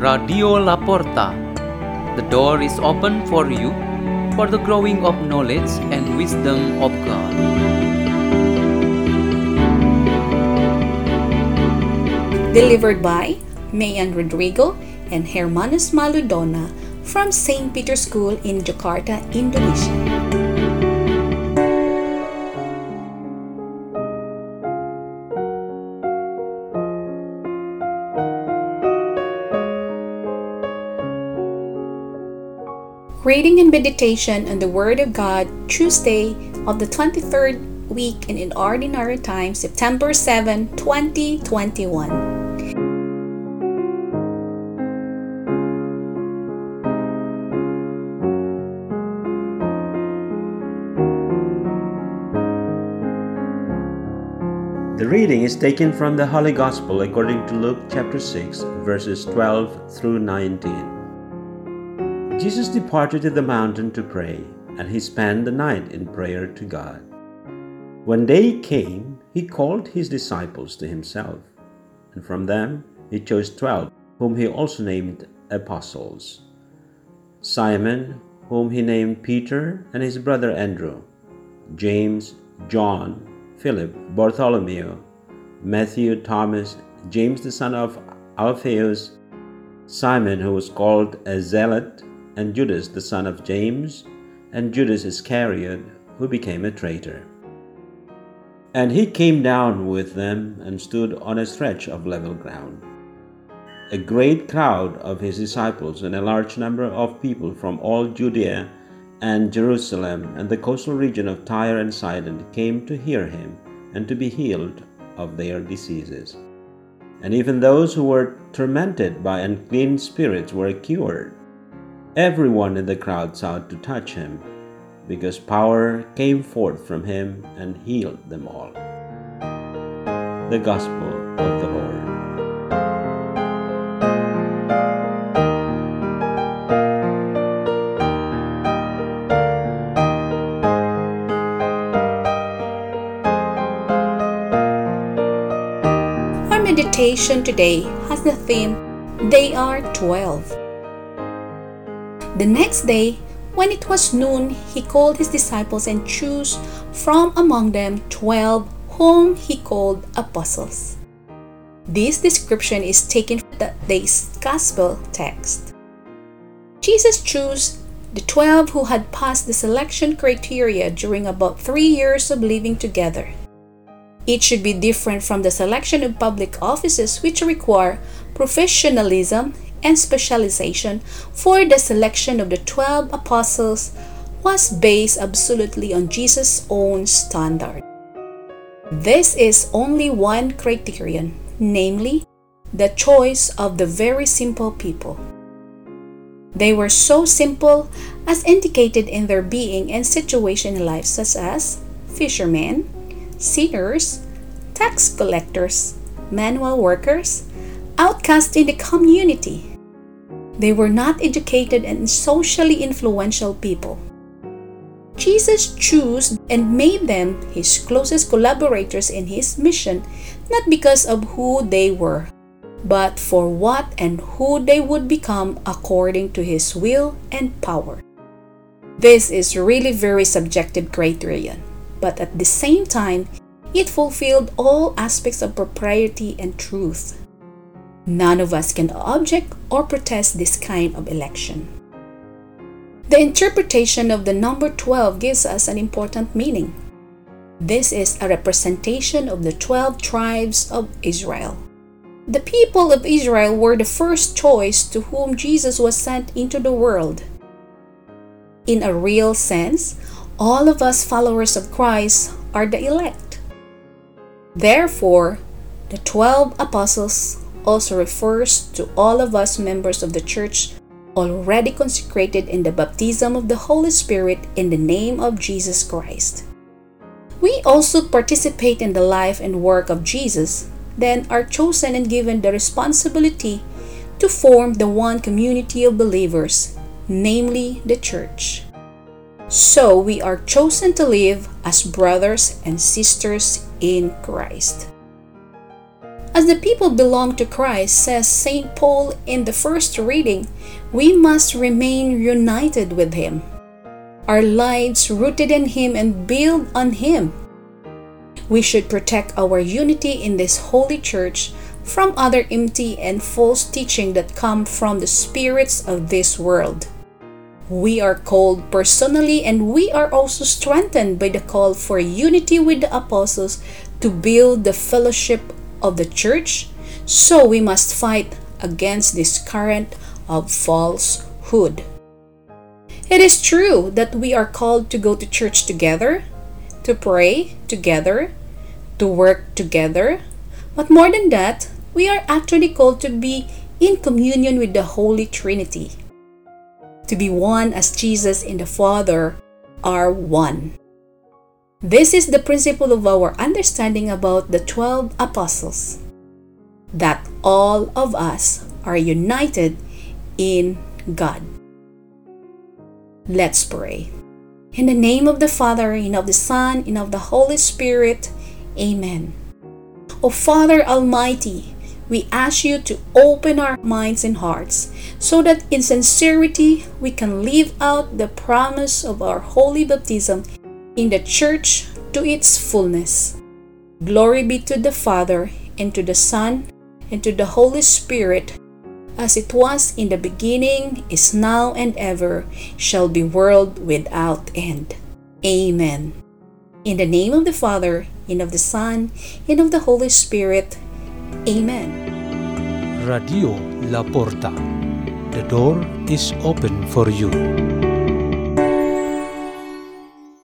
Radio La Porta. The door is open for you for the growing of knowledge and wisdom of God. Delivered by May Ann Rodrigo and Hermanus Malo Dona from St. Peter's School in Jakarta, Indonesia. Reading and meditation on the Word of God, Tuesday of the 23rd week in in Ordinary Time, September 7, 2021. The reading is taken from the Holy Gospel according to Luke chapter 6, verses 12 through 19. Jesus departed to the mountain to pray, and he spent the night in prayer to God. When day came, he called his disciples to himself, and from them he chose twelve, whom he also named apostles. Simon, whom he named Peter, and his brother Andrew, James, John, Philip, Bartholomew, Matthew, Thomas, James the son of Alphaeus, Simon who was called a zealot, and Judas the son of James, and Judas Iscariot who became a traitor. And he came down with them and stood on a stretch of level ground. A great crowd of his disciples and a large number of people from all Judea and Jerusalem and the coastal region of Tyre and Sidon came to hear him and to be healed of their diseases. And even those who were tormented by unclean spirits were cured. Everyone in the crowd sought to touch him, because power came forth from him and healed them all. The Gospel of the Lord. Our meditation today has the theme They Are Twelve. The next day, when it was noon, he called his disciples and chose from among them twelve, whom he called apostles. This description is taken from the gospel text. Jesus chose the twelve who had passed the selection criteria during about three years of living together. It should be different from the selection of public offices, which require professionalism and specialization, for the selection of the 12 apostles was based absolutely on Jesus' own standard. This is only one criterion, namely, the choice of the very simple people. They were so simple as indicated in their being and situation in life, such as fishermen, sinners, tax collectors, manual workers, outcasts in the community. They were not educated and socially influential people. Jesus chose and made them his closest collaborators in his mission, not because of who they were, but for what and who they would become according to his will and power. This is really very subjective criterion but at the same time, it fulfilled all aspects of propriety and truth. None of us can object or protest this kind of election. The interpretation of the number 12 gives us an important meaning. This is a representation of the 12 tribes of Israel. The people of Israel were the first choice to whom Jesus was sent into the world. In a real sense, all of us followers of Christ are the elect. Therefore, the 12 apostles also refers to all of us members of the church already consecrated in the baptism of the Holy Spirit in the name of Jesus Christ. We also participate in the life and work of Jesus, then are chosen and given the responsibility to form the one community of believers, namely the church. So we are chosen to live as brothers and sisters in Christ. As the people belong to Christ, says St. Paul in the first reading, we must remain united with Him. Our lives rooted in Him and build on Him. We should protect our unity in this holy church from other empty and false teaching that come from the spirits of this world. We are called personally and we are also strengthened by the call for unity with the apostles to build the fellowship of the church, so we must fight against this current of falsehood. It is true that we are called to go to church together, to pray together, to work together, but more than that, we are actually called to be in communion with the Holy Trinity, to be one as Jesus and the Father are one. This is the principle of our understanding about the 12 apostles that all of us are united in God. Let's pray. In the name of the Father, and of the Son, and of the Holy Spirit, Amen. O Father Almighty, we ask you to open our minds and hearts so that in sincerity we can live out the promise of our holy baptism in the church to its fullness. Glory be to the Father, and to the Son, and to the Holy Spirit, as it was in the beginning, is now, and ever, shall be world without end. Amen. In the name of the Father, and of the Son, and of the Holy Spirit. Amen. Radio La Porta. The door is open for you.